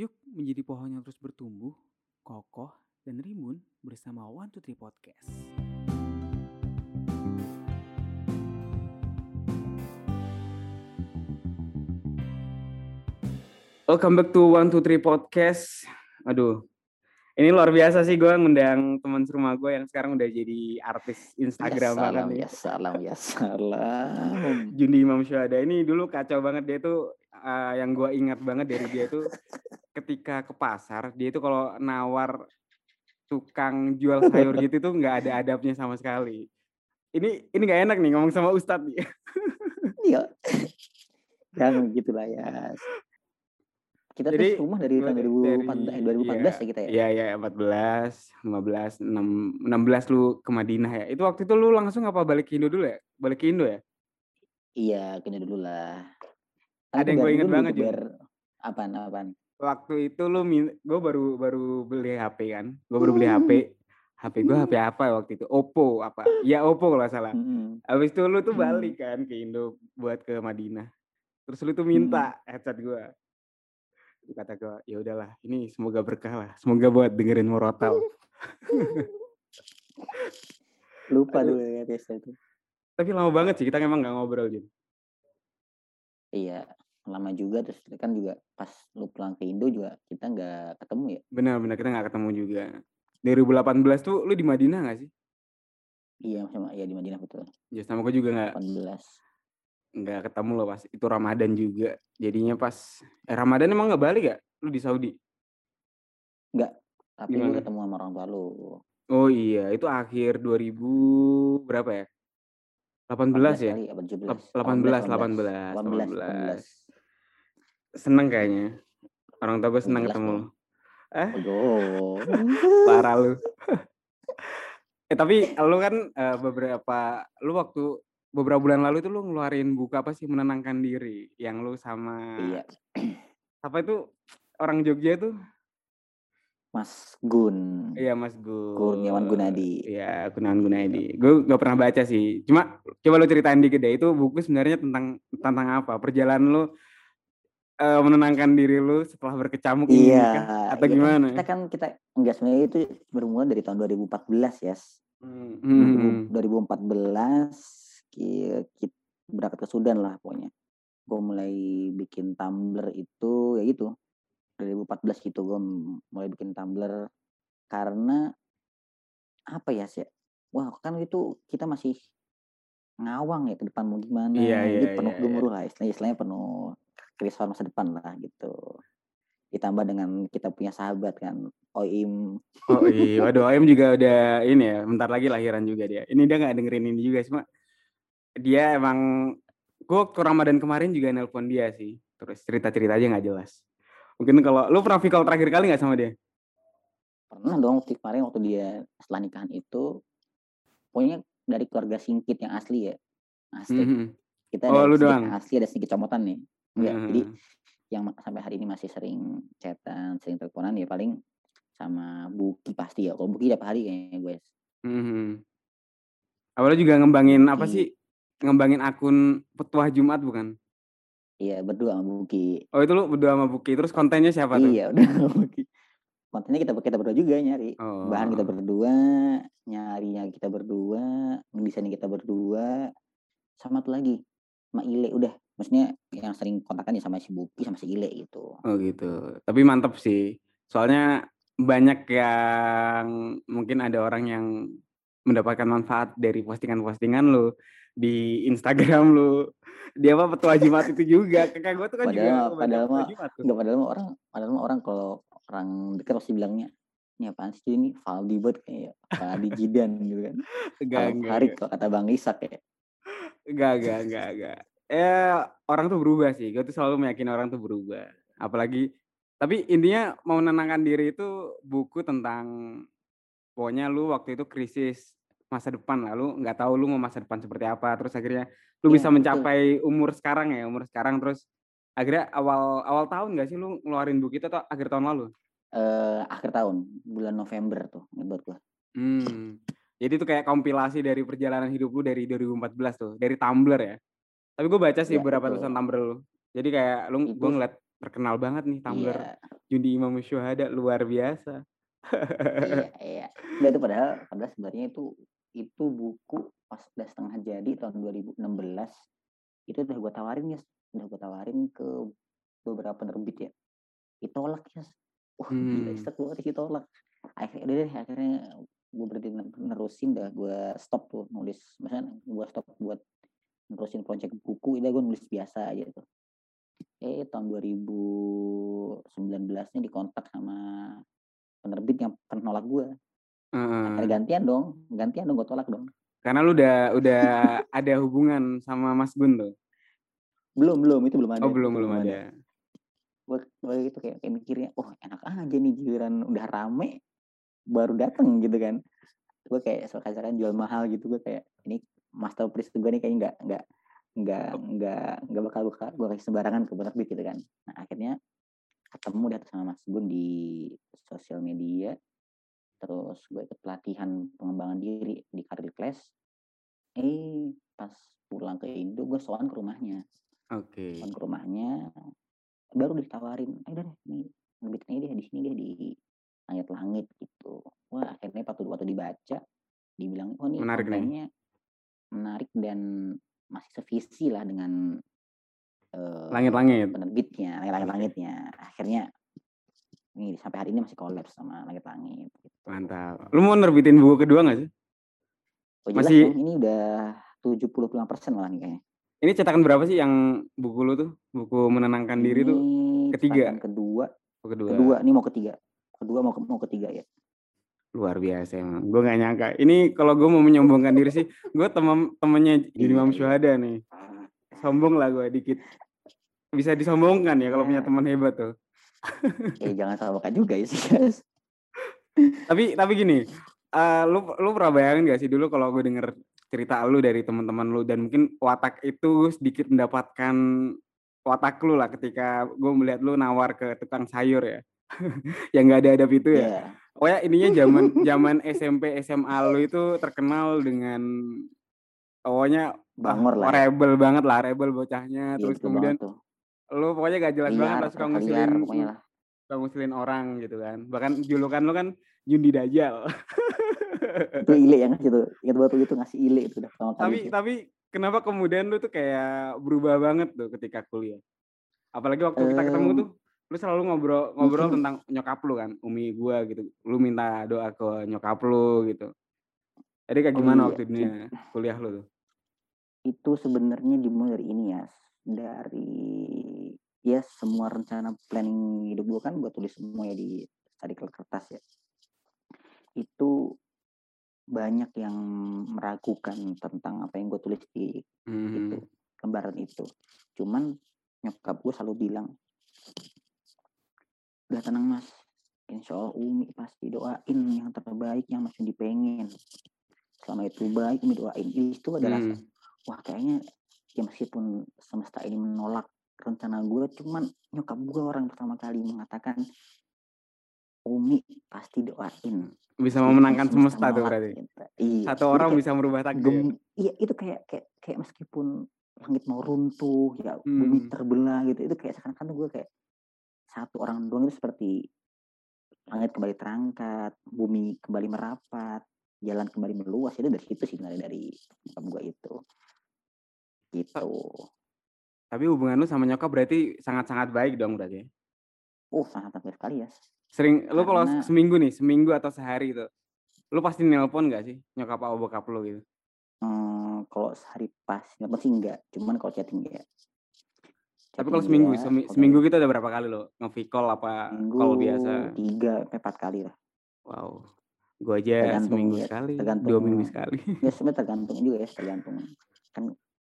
Yuk menjadi pohon yang terus bertumbuh, kokoh, dan rimbun bersama One Two Three Podcast. Welcome back to One Two Three Podcast. Aduh, ini luar biasa sih gue ngundang teman serumah gue yang sekarang udah jadi artis Instagram ya salam, ya salam, ya salam. Jundi Imam Syuhada ini dulu kacau banget dia tuh uh, yang gue ingat banget dari dia tuh ketika ke pasar dia itu kalau nawar tukang jual sayur gitu tuh nggak ada adabnya sama sekali. Ini ini nggak enak nih ngomong sama Ustadz nih. Iya. Jangan gitulah ya. Kita Jadi, tuh rumah dari tahun dari- 2014, eh, 2014 ya kita ya. Iya iya 14, 15, 6, 16 lu ke Madinah ya. Itu waktu itu lu langsung apa balik ke Indo dulu ya? Balik ke Indo ya? Iya, kena dulu lah. Ada yang gua inget banget. Ber... Apaan, apaan? Waktu itu lu gue baru baru beli HP kan. Gue baru beli HP. HP gue HP apa ya waktu itu? Oppo apa? Ya Oppo kalau salah. Mm-mm. Habis itu lu tuh Hmm. balik kan ke Indo buat ke Madinah. Terus lu tuh minta headset gua. Kata gua, ya udahlah, ini semoga berkah lah. Semoga buat dengerin Morotal. Lupa dulu ya biasa itu. Tapi lama banget sih kita emang nggak ngobrol Jun. Iya, lama juga terus kan juga pas lu pulang ke Indo juga kita nggak ketemu ya. Benar-benar kita nggak ketemu juga. 2018 tuh lu di Madinah nggak sih? Iya, sama ya di Madinah betul. Ya sama gue juga nggak 18. Nggak ketemu loh pas itu Ramadan juga. Jadinya pas eh Ramadan emang nggak balik ya? Lu di Saudi? Tapi lu Gimana? ketemu sama orang tua lu. Oh iya, itu akhir 2000 berapa ya? 18 ya? kali, apa 17? Lap- 18, 18, 18. 18. Seneng kayaknya. Orang tua gue seneng 18 ketemu lu. Eh, Aduh. parah lu. eh tapi lu kan eh, beberapa, lu waktu beberapa bulan lalu itu lu ngeluarin buku apa sih menenangkan diri yang lu sama Iya, apa itu orang Jogja tuh? Mas Gun. Iya Mas Gun. Kurniawan Gunadi. Iya Kurniawan Gunadi. Gue gak pernah baca sih. Cuma coba lu ceritain dikit deh. Itu buku sebenarnya tentang tentang apa? Perjalanan lu eh, menenangkan diri lu setelah berkecamuk ini Iya, kah? Atau iya kan gimana? Kita kan kita enggak sebenarnya itu bermula dari tahun 2014 ya. Hmm, hmm, 2014 kita berangkat ke Sudan lah pokoknya. Gue mulai bikin Tumblr itu ya gitu. 2014 gitu gue mulai bikin Tumblr karena apa ya sih? Wah kan itu kita masih ngawang ya ke depan mau gimana. Iya, Jadi iya, penuh iya, gemuruh lah istilahnya, istilahnya penuh kerisauan masa depan lah gitu. Ditambah dengan kita punya sahabat kan Oim Oh iya, waduh Ayam juga udah ini ya, bentar lagi lahiran juga dia. Ini dia nggak dengerin ini juga, cuma dia emang, gue ke Ramadan kemarin juga nelpon dia sih. Terus cerita-cerita aja nggak jelas. Mungkin kalau lu pernah call terakhir kali nggak sama dia? pernah dong waktu kemarin waktu dia setelah nikahan itu pokoknya dari keluarga singkit yang asli ya asli Mhm. kita Oh, ada lu doang? asli ada sedikit comotan nih Enggak, Mhm. jadi yang sampai hari ini masih sering chatan sering teleponan ya paling sama Buki pasti ya kalau Buki tiap hari kayaknya gue Mhm. Awalnya juga ngembangin apa sih? Ngembangin akun petuah Jumat bukan? iya berdua sama Buki Oh itu lu berdua sama Buki. Terus kontennya siapa tuh? iya udah sama Buki kontennya kita kita berdua juga nyari Oh. bahan kita berdua nyarinya kita berdua desainnya kita berdua sama tuh lagi sama Ile udah maksudnya yang sering kontakan ya sama si Buki sama si Ile gitu Oh gitu. Tapi mantep sih. Soalnya banyak yang mungkin ada orang yang mendapatkan manfaat dari postingan-postingan lu di Instagram lu. Dia apa petua Jumat itu juga. Kakak gue tuh kan juga Padahal- baca padahal mah-. Enggak padahal mah orang padahal mah orang kalau orang dekat pasti bilangnya ini apaan sih ini Valdi buat kayak Valdi Jidan gitu kan Enggak, kalau enggak, Harik enggak. kalau kata Bang Isak ya Enggak, enggak, enggak, enggak. Eh, orang tuh berubah sih. Gue tuh selalu meyakini orang tuh berubah. Apalagi, tapi intinya mau menenangkan diri itu buku tentang pokoknya lu waktu itu krisis masa depan lah. Lu nggak tahu lu mau masa depan seperti apa. Terus akhirnya lu Iya, bisa betul. mencapai umur sekarang ya, umur sekarang. Terus akhirnya awal awal tahun gak sih lu ngeluarin buku itu atau akhir tahun lalu? eh akhir tahun bulan November tuh buat gua Hmm. Jadi itu kayak kompilasi dari perjalanan hidup lu dari 2014 tuh, dari Tumblr ya. Tapi gue baca sih Iya, beberapa betul. tulisan Tumblr lu. Jadi kayak lu gue ngeliat terkenal banget nih Tumblr Iya. Jundi Imam Syuhada luar biasa. Iya, iya. Enggak itu padahal padahal sebenarnya itu itu buku pas udah setengah jadi tahun 2016 itu udah gue tawarin ya, udah gue tawarin ke beberapa penerbit ya. Ditolak ya. Wah gila, Hmm. set banget ditolak. Akhirnya udah deh, akhirnya gue berhenti nerusin dah gue stop tuh nulis. Misalnya gue stop buat nerusin project buku, udah gue nulis biasa aja tuh. Eh tahun 2019 nya dikontak sama penerbit yang pernah nolak gue. Akhirnya gantian dong, gantian dong gue tolak dong. Karena lu udah udah ada hubungan sama Mas Gun tuh. Belum belum itu belum ada. Oh belum itu belum ada. Gue gue gitu kayak, kayak mikirnya, oh enak aja nih giliran udah rame baru dateng gitu kan. Gue kayak sekarang jual mahal gitu gue kayak ini masterpiece gue nih kayaknya nggak nggak nggak nggak nggak bakal gue gue kasih sembarangan ke penerbit gitu kan. Nah akhirnya ketemu deh sama Mas Gun di sosial media terus gue ikut pelatihan pengembangan diri di Karir Class eh pas pulang ke Indo gue soan ke rumahnya Oke. soan ke rumahnya baru ditawarin eh deh nih nerbitin aja deh di sini deh di langit-langit gitu wah akhirnya waktu waktu dibaca dibilang oh nih Menarik nih. menarik dan masih sevisi lah dengan eh, Langit-langit. penerbitnya langit-langitnya akhirnya ini sampai hari ini masih collab sama langit-langit gitu. Mantap. Lu mau nerbitin buku kedua gak sih? Oh, jelas Masih- ini udah 75 persen malah nih kayaknya. Ini cetakan berapa sih yang buku lu tuh? Buku menenangkan diri tuh Ini ketiga? kedua, buku kedua. kedua, ini mau ketiga. Kedua mau ke- mau ketiga ya. Luar biasa emang. Gue gak nyangka. Ini kalau gue mau menyombongkan diri sih, gue temen temennya Juni Iya, Imam iya. Syuhada nih. Sombong lah gue dikit. Bisa disombongkan ya kalau punya Ya. teman hebat tuh. Eh jangan sama kan juga ya sih guys. Tapi tapi gini, eh, lu lu pernah bayangin gak sih dulu kalau gue denger cerita lu dari teman-teman lu dan mungkin watak itu sedikit mendapatkan watak lu lah ketika gue melihat lu nawar ke tukang sayur ya. yang nggak ada adab itu ya. Iya. Pokoknya ininya zaman zaman SMP SMA lu itu terkenal dengan pokoknya Bangor lah. ya. rebel banget lah, rebel bocahnya. Iya, Terus betul kemudian. Lu pokoknya gak jelas banget Liar, lah suka ngusilin suka ngusilin orang gitu kan. Bahkan julukan lu kan Jundi Dajjal. Itu ile yang ngasih tuh. Ingat banget tuh itu ngasih ile itu udah pertama kali. tapi sih. tapi kenapa kemudian lu tuh kayak berubah banget tuh ketika kuliah? Apalagi waktu kita ketemu Em, tuh lu selalu ngobrol ngobrol mungkin- tentang nyokap lu kan, umi gua gitu. Lu minta doa ke nyokap lu gitu. Jadi kayak Oh gimana iya, waktu dunia kuliah lu tuh? itu sebenarnya dimulai dari ini ya dari ya semua rencana planning hidup gue kan gue tulis semua ya di tadi kertas ya. Itu banyak yang meragukan tentang apa yang gue tulis di itu Hmm. lembaran itu. Cuman nyokap gue selalu bilang udah tenang mas. Insya Allah Umi pasti doain yang terbaik yang masih dipengen selama itu baik Umi doain. Itu ada rasa Hmm. wah kayaknya ya meskipun semesta ini menolak rencana gue cuman nyokap gue orang pertama kali mengatakan Umi pasti doain Bisa memenangkan semesta tuh menolak berarti. kita." iya Satu orang kayak bisa merubah takdir. iya itu kayak kayak kayak meskipun langit mau runtuh ya bumi Hmm. terbelah gitu itu kayak seakan-akan tuh gue kayak satu orang doang itu seperti langit kembali terangkat bumi kembali merapat jalan kembali meluas itu dari situ sih dari dari gue itu gitu Tapi hubungan lu sama nyokap berarti sangat-sangat baik dong berarti. ya? oh sangat sangat sekali ya Sering lu kalau Karena- seminggu nih, seminggu atau sehari itu, lu pasti nelpon gak sih nyokap atau bokap lu gitu? Hmm, kalau sehari pas nggak sih enggak cuman kalau chatting ya Tapi kalau seminggu, iya, semi- kalau seminggu kita udah berapa kali lo nge call apa seminggu call biasa? tiga empat kali lah Wow, gua aja Tergantung seminggu ya, sekali, dua tergantung- minggu sekali. ya sebenarnya tergantung juga ya tergantung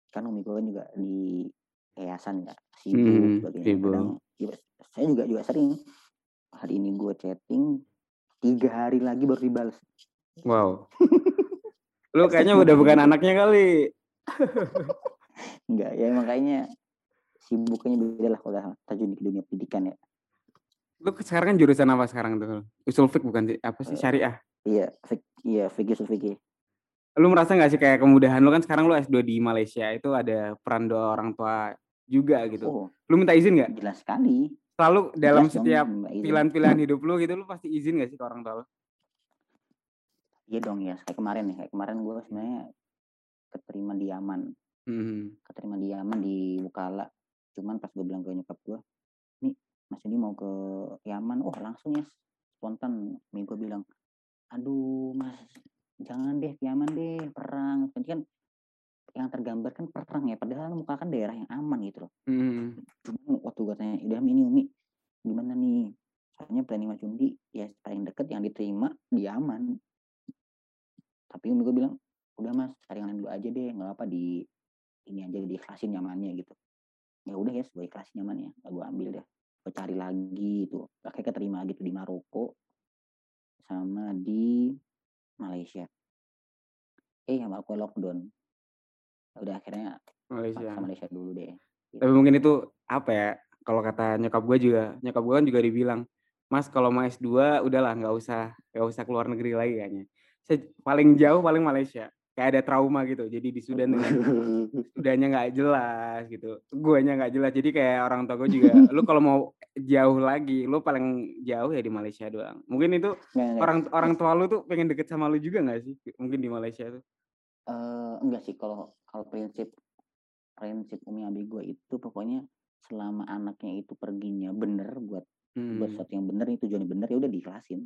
kan kan umi gue kan juga di yayasan ya sibuk Hmm, sebagainya sibuk. kadang ya, saya juga juga sering hari ini gue chatting tiga hari lagi baru dibalas Wow. Lu kayaknya udah bukan anaknya kali. enggak ya makanya sibuknya beda lah kalau terjun di dunia pendidikan ya Lu sekarang kan jurusan apa sekarang tuh? Usul fik bukan? Apa sih Eh, syariah? iya fik iya fikih usul fikih Lu merasa nggak sih kayak kemudahan lu kan sekarang lu S2 di Malaysia itu ada peran doa orang tua juga gitu. oh Lu minta izin nggak? jelas sekali Selalu dalam Jelas setiap pilihan-pilihan hidup lu gitu, lu pasti izin gak sih ke orang tua lu? Iya dong ya, kayak kemarin nih, kayak kemarin gue sebenarnya keterima di Yaman, Mhm. keterima di Yaman di Wukala. Cuman pas gue bilang ke nyokap gue, nih Mas ini mau ke Yaman, oh langsung ya spontan. Nih gue bilang, aduh Mas, jangan deh Yaman deh, perang. Nanti kan yang tergambar kan perang ya, padahal muka kan daerah yang aman gitu loh. Mhm. Cuman waktu gue tanya, udah ini Umi, gimana nih? Soalnya planning Mas Undi ya paling deket yang diterima di Yaman. Tapi Umi gue bilang, udah Mas, cari yang lain dulu aja deh, nggak apa di ini aja diikhlasin nyamannya gitu. Ya udah ya, gue ikhlasin nyamannya, gak gue ambil deh. Gue cari lagi itu, akhirnya keterima gitu di Maroko sama di Malaysia. Eh, yang Maroko lockdown. Ya udah akhirnya Malaysia. Malaysia dulu deh. Gitu. Tapi mungkin itu apa ya? Kalau kata nyokap gue juga, nyokap gue kan juga dibilang, Mas kalau mau S2 udahlah nggak usah nggak usah keluar negeri lagi kayaknya. Paling jauh paling Malaysia. Kayak ada trauma gitu. Jadi di Sudan dengan sudahnya nggak jelas gitu. Guanya nggak jelas. Jadi kayak orang tua gue juga, lu kalau mau jauh lagi, lu paling jauh ya di Malaysia doang. Mungkin itu Nggak, nggak. orang orang tua lu tuh pengen deket sama lu juga nggak sih? Mungkin di Malaysia tuh. Eh, enggak sih kalau kalau prinsip prinsip Umi Abi gue itu pokoknya selama anaknya itu perginya bener buat buat Hmm. sesuatu yang bener ini tujuannya bener ya udah diikhlasin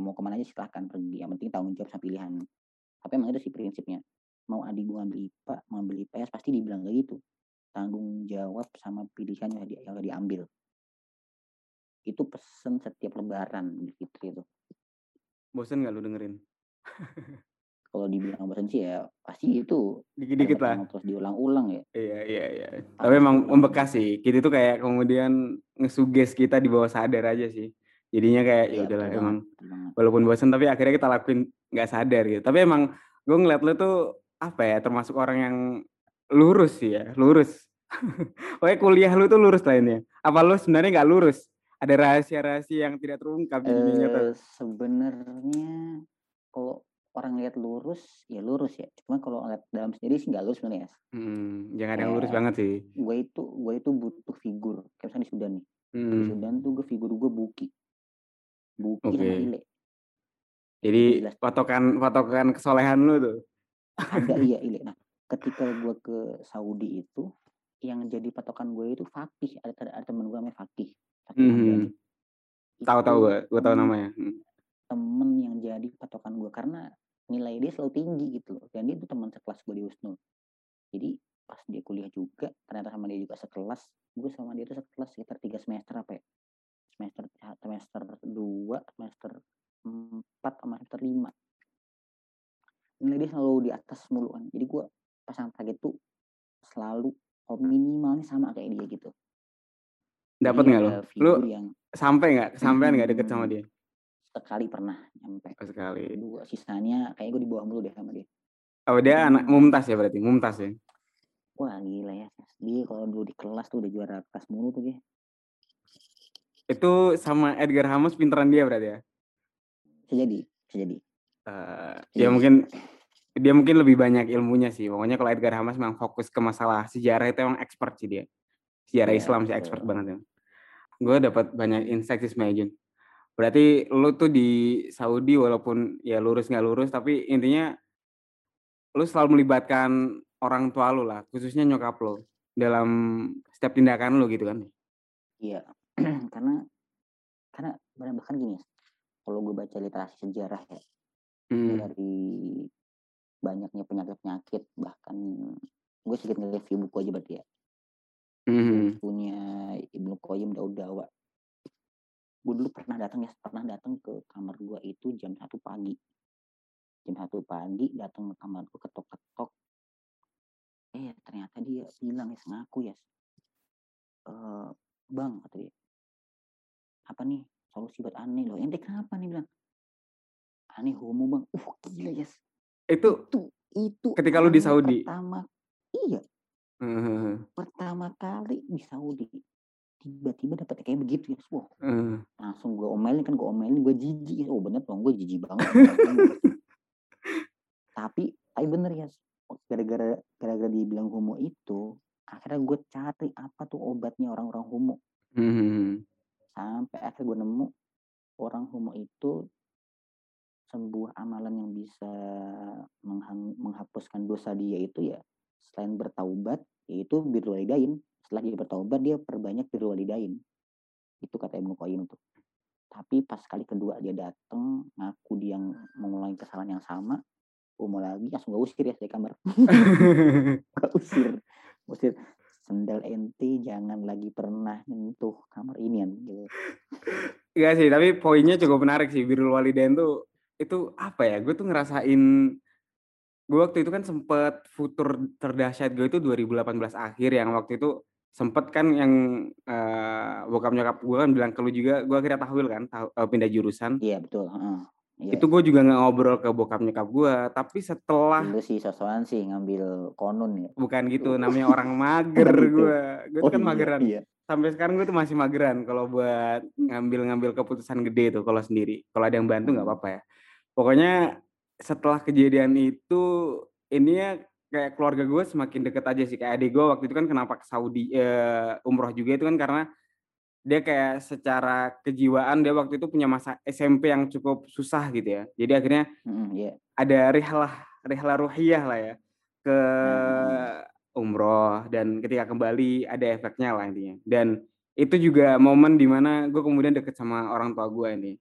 mau ke mana aja silahkan pergi yang penting tanggung jawab sama pilihan tapi emang itu sih prinsipnya mau adik gue ambil IPA mau ambil IPS pasti dibilang kayak gitu tanggung jawab sama pilihan yang, di, yang diambil itu pesen setiap lebaran di Fitri itu Bosen nggak lu dengerin? kalau dibilang bosan sih ya pasti itu Dikit-dikit lah. terus diulang-ulang ya Iya, iya, iya. Tapi emang membekas sih. Kita tuh kayak kemudian ngesuges kita di bawah sadar aja sih. Jadinya kayak ya Iya, udahlah betul emang walaupun bosan tapi akhirnya kita lakuin nggak sadar gitu. Tapi emang gue ngeliat lu tuh apa ya termasuk orang yang lurus sih ya, lurus. Pokoknya kuliah lu tuh lurus lainnya. Apa lu sebenarnya nggak lurus? Ada rahasia-rahasia yang tidak terungkap di dunia. Eh, sebenarnya kalau orang lihat lurus ya lurus ya cuma kalau lihat dalam sendiri sih nggak lurus sebenarnya Hmm, jangan yang lurus banget sih. gue itu gue itu butuh figur kayak misalnya di Sudan nih di Hmm, Sudan tuh gue figur gue buki Oke. ile jadi jelas. patokan patokan kesolehan lu tuh. ada iya ile nah ketika gue ke Saudi itu yang jadi patokan gue itu Fakih ada, ada, teman gue namanya Fakih Fakih Mhm. Tahu tahu gue, gue tahu temen- namanya. Hmm. temen yang jadi patokan gue karena nilai dia selalu tinggi gitu loh dan dia itu teman sekelas gue di Wisnu jadi pas dia kuliah juga ternyata sama dia juga sekelas gue sama dia itu sekelas sekitar tiga semester apa ya semester semester dua semester empat sama semester lima nilai dia selalu di atas mulu kan jadi gue pasang target tuh selalu oh, minimalnya sama kayak dia gitu Dapat nggak lo? Lu yang sampai nggak? Sampean nggak deket sama Hmm. dia? sekali pernah nyampe Oh, sekali. dua sisanya kayak gue di bawah mulu deh sama dia Oh dia anak mumtaz ya berarti, mumtaz ya. Wah gila ya. Dia kalau dulu di kelas tuh udah juara kelas mulu tuh dia. Itu sama Edgar Hamus pinteran dia berarti ya. Bisa jadi, bisa jadi. Eh, Iya. ya mungkin dia mungkin lebih banyak ilmunya sih. Pokoknya kalau Edgar Hamas memang fokus ke masalah sejarah itu emang expert sih dia. Sejarah Iya, Islam sih expert banget ya. Gue dapat banyak insight sih sebenarnya Jun. Berarti lu tuh di Saudi walaupun ya lurus nggak lurus tapi intinya lu selalu melibatkan orang tua lu lah, khususnya nyokap lu dalam setiap tindakan lu gitu kan. Iya. karena karena bahkan bahkan gini, kalau gue baca literasi sejarah ya Hmm. dari banyaknya penyakit-penyakit bahkan gue sedikit nge-review buku aja berarti ya. Mhm. Punya Ibnu Qayyim Daud Dawa. Gue dulu pernah datang ya, pernah datang ke kamar gue itu jam satu pagi. Jam satu pagi datang ke kamar gue ketok-ketok. Eh ternyata dia bilang ya ngaku ya. Eh bang kata dia. Apa nih solusi buat aneh loh. Ente kenapa nih bilang? Aneh homo bang. Uh gila yes. Itu Itu itu Ketika lu di Saudi? Pertama iya Mhm. pertama kali di Saudi tiba-tiba dapat kayak begitu ya wah Mhm. langsung gue omelin kan gue omelin gue jijik oh bener dong gue jijik banget tapi tapi bener ya gara-gara gara-gara dia bilang homo itu akhirnya gue cari apa tuh obatnya orang-orang homo. Sampai akhir gue nemu orang homo itu sebuah amalan yang bisa menghapuskan dosa dia itu ya selain bertaubat yaitu birrul walidain setelah dia bertaubat dia perbanyak birrul walidain itu kata Ibnu Qayyim tuh. Tapi pas kali kedua dia datang ngaku dia yang mengulangi kesalahan yang sama mau lagi langsung gak usir ya dari kamar. Gak usir usir sendal ente jangan lagi pernah nyentuh kamar ini gitu. Iya sih, tapi poinnya cukup menarik sih. Birrul walidain tuh itu apa ya? Gue tuh ngerasain gue waktu itu kan sempet futur terdahsyat gue itu 2018 akhir yang waktu itu sempet kan yang uh, bokap nyokap gue kan bilang ke lu juga gue akhirnya tahwil kan tahu, uh, pindah jurusan iya betul uh, iya. itu gue juga nggak ngobrol ke bokap nyokap gue tapi setelah lu sih sosokan sih ngambil konun ya. Bukan gitu namanya orang mager gue gue oh, kan iya, mageran. iya. sampai sekarang gue tuh masih mageran kalau buat ngambil-ngambil keputusan gede tuh kalau sendiri. Kalau ada yang bantu nggak hmm. apa-apa ya. Pokoknya setelah kejadian itu ini ya kayak keluarga gue semakin deket aja sih. Kayak adik gue waktu itu kan kenapa ke Saudi uh, umroh juga itu kan karena dia kayak secara kejiwaan dia waktu itu punya masa SMP yang cukup susah gitu ya. Jadi akhirnya mm, yeah. ada rihlah rihlah ruhiyah lah ya ke mm. umroh dan ketika kembali ada efeknya lah intinya. Dan itu juga momen di mana gue kemudian deket sama orang tua gue ini.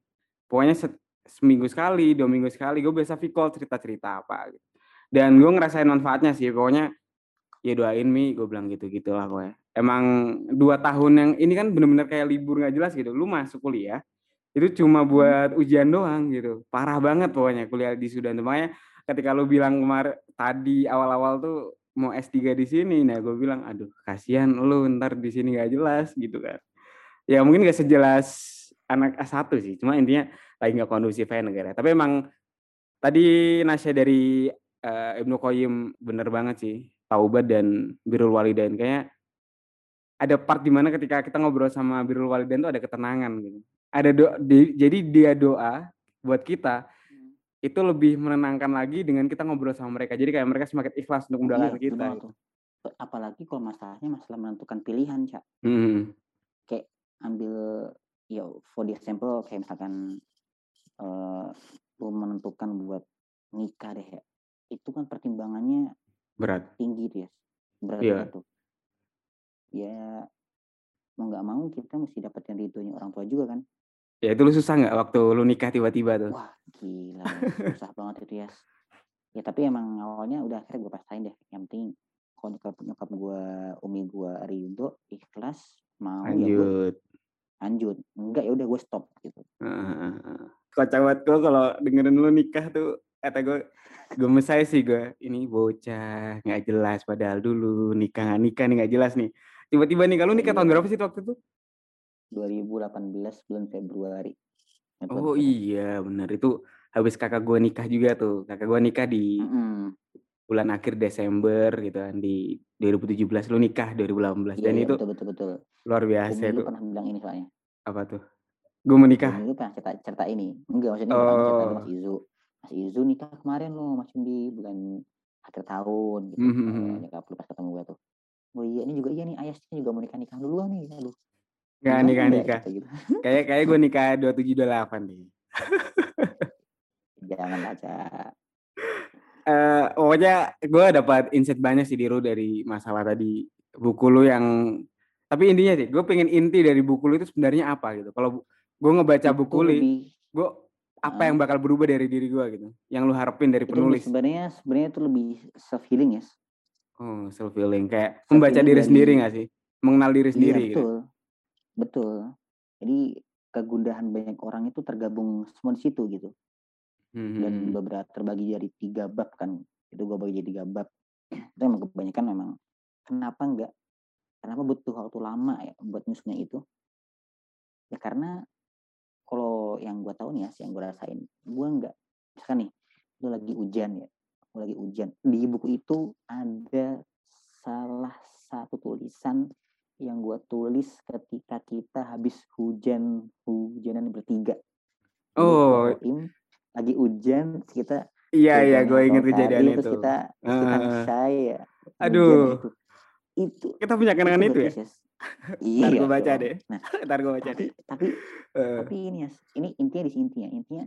Pokoknya seminggu sekali dua minggu sekali gue biasa call cerita cerita apa gitu. Dan gue ngerasain manfaatnya sih pokoknya ya doain mi gue bilang gitu gitulah gue emang dua tahun yang ini kan bener-bener kayak libur nggak jelas gitu. Lu masuk kuliah itu cuma hmm. buat ujian doang gitu. Parah banget pokoknya kuliah di Sudan makanya ketika lu bilang kemarin tadi awal-awal tuh mau S3 di sini nah gue bilang aduh kasihan lu ntar di sini nggak jelas gitu kan. Ya mungkin gak sejelas anak S1 sih cuma intinya lagi nggak kondusif ya negara. Tapi emang tadi Nasya dari uh, Ibnu Qayyim bener banget sih taubat dan birrul walidain. Kayak ada part di mana ketika kita ngobrol sama birrul walidain tuh ada ketenangan gitu ada doa di, jadi dia doa buat kita hmm. itu lebih menenangkan lagi dengan kita ngobrol sama mereka jadi kayak mereka semakin ikhlas untuk mendoakan iya, kita gitu. apalagi kalau masalahnya masalah menentukan pilihan cak hmm. kayak ambil ya for the example kayak misalkan uh, lu menentukan buat nikah deh ya itu kan pertimbangannya berat tinggi ya berat yeah. tuh ya mau nggak mau kita mesti dapetin ridhonya orang tua juga kan. Ya itu lu susah nggak waktu lu nikah tiba-tiba tuh? Wah gila susah banget itu ya ya tapi emang awalnya udah akhirnya gue pastain deh. Yang penting kalau nyokap nyokap gue umi gue ridho ikhlas mau lanjut ya lanjut. enggak ya udah gue stop gitu. Uh, kocak banget gue kalau dengerin lu nikah tuh kata gue gemes saya sih gue ini bocah nggak jelas. Padahal dulu nikah nggak nikah nih nggak jelas nih tiba-tiba nih kalau nikah tahun berapa sih waktu itu? 2018 bulan Februari. Oh iya benar itu habis kakak gue nikah juga tuh. Kakak gue nikah di mm bulan akhir Desember gitu kan di 2017 lu nikah 2018 yeah, dan iya, itu betul, betul, betul. luar biasa itu pernah bilang ini soalnya. Apa tuh? Gue menikah Dulu pernah cerita, cerita ini? Enggak maksudnya oh. cerita Mas Izu. Mas Izu nikah kemarin loh Mas di bulan akhir tahun gitu. Mm -hmm. Nikah pas ketemu gue tuh. Oh iya ini juga iya nih ayahnya juga mau nikah nikah dulu nih. Aduh. Gak nikah nikah. Gitu. Kayak kayak gue nikah dua tujuh dua delapan nih. Jangan baca. Uh, pokoknya gue dapat insight banyak sih Diru dari masalah tadi buku lu yang tapi intinya sih gue pengen inti dari buku lu itu sebenarnya apa gitu kalau gue ngebaca itu buku lu gue apa yang bakal berubah dari diri gue gitu yang lu harapin dari penulis sebenarnya sebenarnya itu lebih self healing ya oh self healing kayak self membaca diri sendiri gak sih? Mengenal diri iya, sendiri iya, betul. Gitu. betul. Jadi kegundahan banyak orang itu tergabung semua di situ gitu. Hmm. dan beberapa terbagi dari tiga bab kan. Itu gue bagi jadi tiga bab. Itu emang kebanyakan memang kenapa enggak kenapa butuh waktu lama ya buat nyusunnya itu? Ya karena kalau yang gue tahu nih ya, yang gue rasain, gue nggak, misalkan nih, lu lagi hujan ya, lagi hujan, di buku itu ada salah satu tulisan yang gue tulis ketika kita habis hujan hujanan bertiga. Oh, lagi hujan kita Iya iya gue inget kejadian itu. kita kita uh, saya Aduh. Itu. itu kita punya kenangan itu, itu ya. Ntar Iya gue baca dong. deh. Nah, Ntar gue baca tapi deh. tapi Heeh. tapi ini ya, ini intinya di sini intinya. Intinya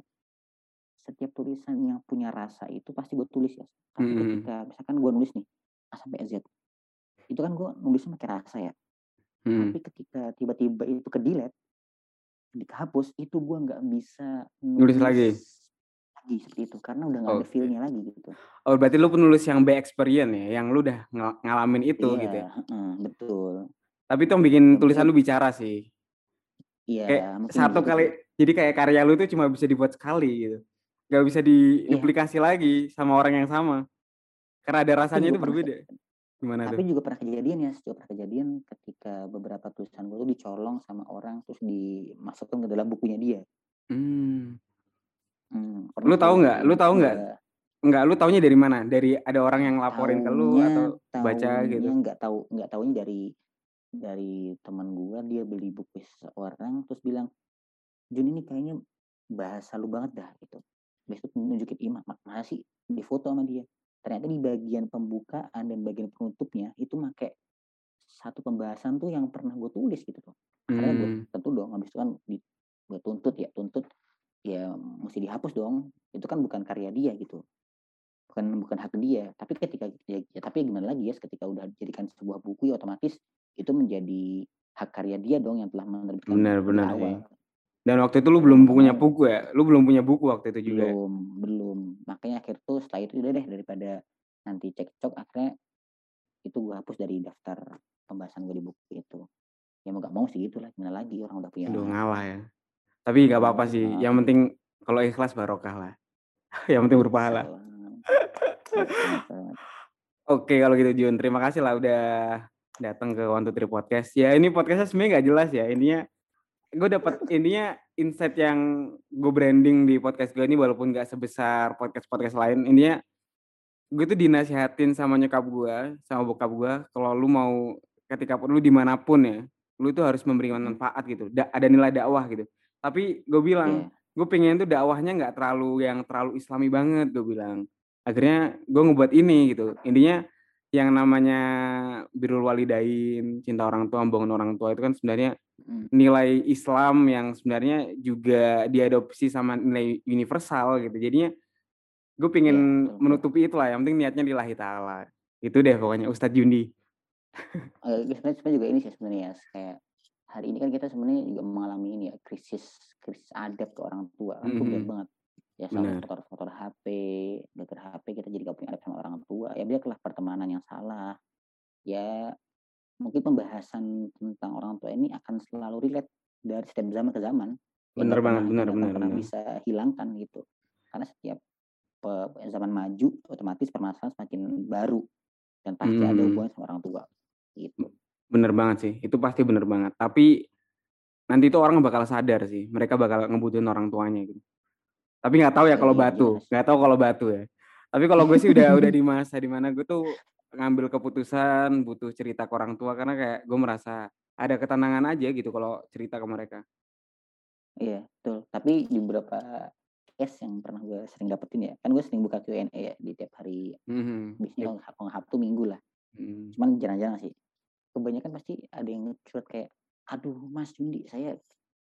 setiap tulisan yang punya rasa itu pasti gue tulis ya. Tapi Mhm. ketika misalkan gue nulis nih A sampai Z, itu kan gue nulisnya pakai rasa ya. Mhm. Tapi ketika tiba-tiba itu ke delete, dihapus, itu gue nggak bisa Nulis lagi? lagi seperti itu karena udah nggak ada Oke. feel-nya lagi gitu. Oh, berarti lu penulis yang by experience ya, yang lu udah nga ngalamin itu Iya, gitu ya? heeh, betul. Tapi itu yang bikin Yang tulisan lu bicara sih. Iya, mungkin satu gitu kali jadi kayak karya lu itu cuma bisa dibuat sekali gitu. Nggak bisa Iya. diduplikasi lagi sama orang yang sama. Karena ada rasanya itu berbeda. Gimana tapi tuh? juga pernah kejadian ya, juga pernah kejadian ketika beberapa tulisan gue tuh dicolong sama orang terus dimasukkan ke dalam bukunya dia. Mmm. Mmm, Lu tahu nggak lu tahu nggak udah enggak, lu taunya dari mana? Dari ada orang yang laporin ke lu Taunya atau baca taunya gitu? nggak tahu nggak taunya dari dari teman gua, dia beli buku seseorang terus bilang, "Jun ini kayaknya bahasa lu banget dah," gitu. Itu nunjukin, "Ih, ma mana sih?" Difoto sama dia. Ternyata di bagian pembukaan dan bagian penutupnya itu make satu pembahasan tuh yang pernah gue tulis gitu loh. Akhirnya gue Mmm. tentu dong habis itu kan di gue tuntut ya, tuntut ya mesti dihapus dong. Itu kan bukan karya dia gitu. Bukan bukan hak dia. Tapi ketika ya ya tapi gimana lagi ya, ketika udah dijadikan sebuah buku ya otomatis itu menjadi hak karya dia dong yang telah menerbitkan Bener di bener sih. Dan waktu itu lu belum punya buku ya? Lu belum punya buku waktu itu juga ya? Belum belum. Makanya akhir tuh setelah itu udah deh daripada nanti cekcok akhirnya itu gue hapus dari daftar pembahasan gue di buku itu. Ya mau nggak mau sih gitulah, gimana lagi orang udah punya Aduh ngalah ya. Tapi nggak apa-apa ngalah sih, yang penting kalau ikhlas barokah lah. Yang penting berpahala. Oke kalau gitu Jun, terima kasih lah udah datang ke One Two Three Podcast. Ya ini podcast-nya sebenarnya nggak jelas ya, intinya gue dapet intinya insight yang gue branding di podcast gue ini walaupun nggak sebesar podcast-podcast lain, intinya gue tuh dinasihatin sama nyokap gue, sama bokap gue, kalau lu mau ketika lu di mana pun ya, lu tuh harus memberikan Mhm. manfaat gitu, da ada nilai dakwah gitu. Tapi gue bilang, Iya. gue pengen tuh dakwahnya nggak terlalu yang terlalu islami banget, gue bilang. Akhirnya gue ngebuat ini gitu, intinya yang namanya birrul walidain, cinta orang tua, membangun orang tua itu kan sebenarnya Mhm. nilai Islam yang sebenarnya juga diadopsi sama nilai universal gitu. Jadinya gue pengen betul. menutupi itulah, yang penting niatnya lillahi ta'ala. Itu deh pokoknya Ustadz Jundi. Eee, sebenarnya juga ini sih sebenarnya ya, kayak hari ini kan kita sebenarnya juga mengalami ini ya, krisis krisis adab ke orang tua kan berat Mhm. banget. Ya Bener. kotor-kotor HP, gara-gara HP kita jadi gak punya adab sama orang tua, ya biarlah pertemanan yang salah. Ya mungkin pembahasan tentang orang tua ini akan selalu relate dari setiap zaman ke zaman. Nggak banget, bener pernah bener. bisa hilangkan gitu. Karena setiap zaman maju otomatis permasalahan semakin baru dan pasti ada Mhm. hubungan sama orang tua, gitu. Bener banget sih, itu pasti bener banget. Tapi nanti tuh orang bakal sadar sih, mereka bakal ngebutuhin orang tuanya gitu. Tapi nggak tahu ya kalau iya batu, jelas. nggak tahu kalau batu ya. Tapi kalau gue sih udah udah di masa di mana gue tuh ngambil keputusan butuh cerita ke orang tua karena kayak gue merasa ada ketenangan aja gitu kalau cerita ke mereka. Iya, betul. Tapi di beberapa case yang pernah gue sering dapetin ya, kan gue sering buka Q&A ya di tiap hari, Mhm, biasanya kalau kalau Sabtu Minggu lah. Mhm. Cuman jarang-jarang sih. Kebanyakan pasti ada yang nge-curhat kayak, "Aduh Mas Jundi, saya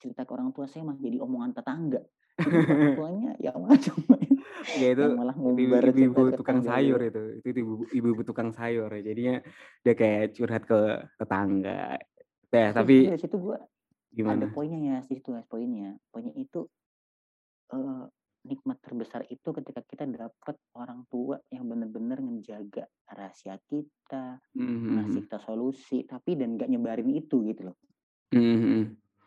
cerita ke orang tua saya malah jadi omongan tetangga." Tuanya yang malah cuma Ya itu malah ibu ke tukang sayur itu, itu ibu ibu-ibu tukang sayur ya. Jadinya dia kayak curhat ke tetangga. Teh, Tapi dari situ gue ada gimana? poinnya ya, situ Mas poinnya. Poinnya itu, eee, nikmat terbesar itu ketika kita dapet orang tua yang bener-bener ngejaga rahasia kita, Mhm ngasih mhm. kita solusi, tapi dan nggak nyebarin itu gitu loh. Mhm mhm.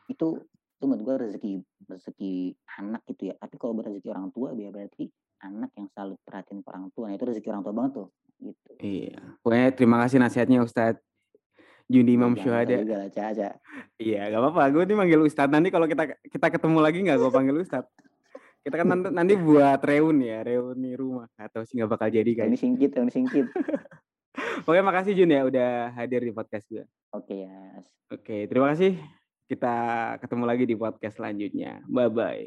Itu itu menurut gue rezeki rezeki anak gitu ya. Tapi kalau rezeki orang tua ya berarti anak yang selalu perhatiin ke orang tua, nah itu rezeki orang tua banget tuh, gitu. Iya, pokoknya terima kasih nasihatnya Ustadz Jundi Ya Imam gitu Syuhada. Iya, nggak apa-apa, gue nih manggil Ustadz, nanti kalau kita kita ketemu lagi nggak gue panggil Ustadz. Kita kan nanti nanti buat reuni ya, reuni rumah, atau sih nggak bakal jadi Reuni kayaknya. singkit reuni singkit. Pokoknya makasih Jun ya udah hadir di podcast gue. Oke, Yas. Oke, terima kasih. Kita ketemu lagi di podcast selanjutnya. Bye bye.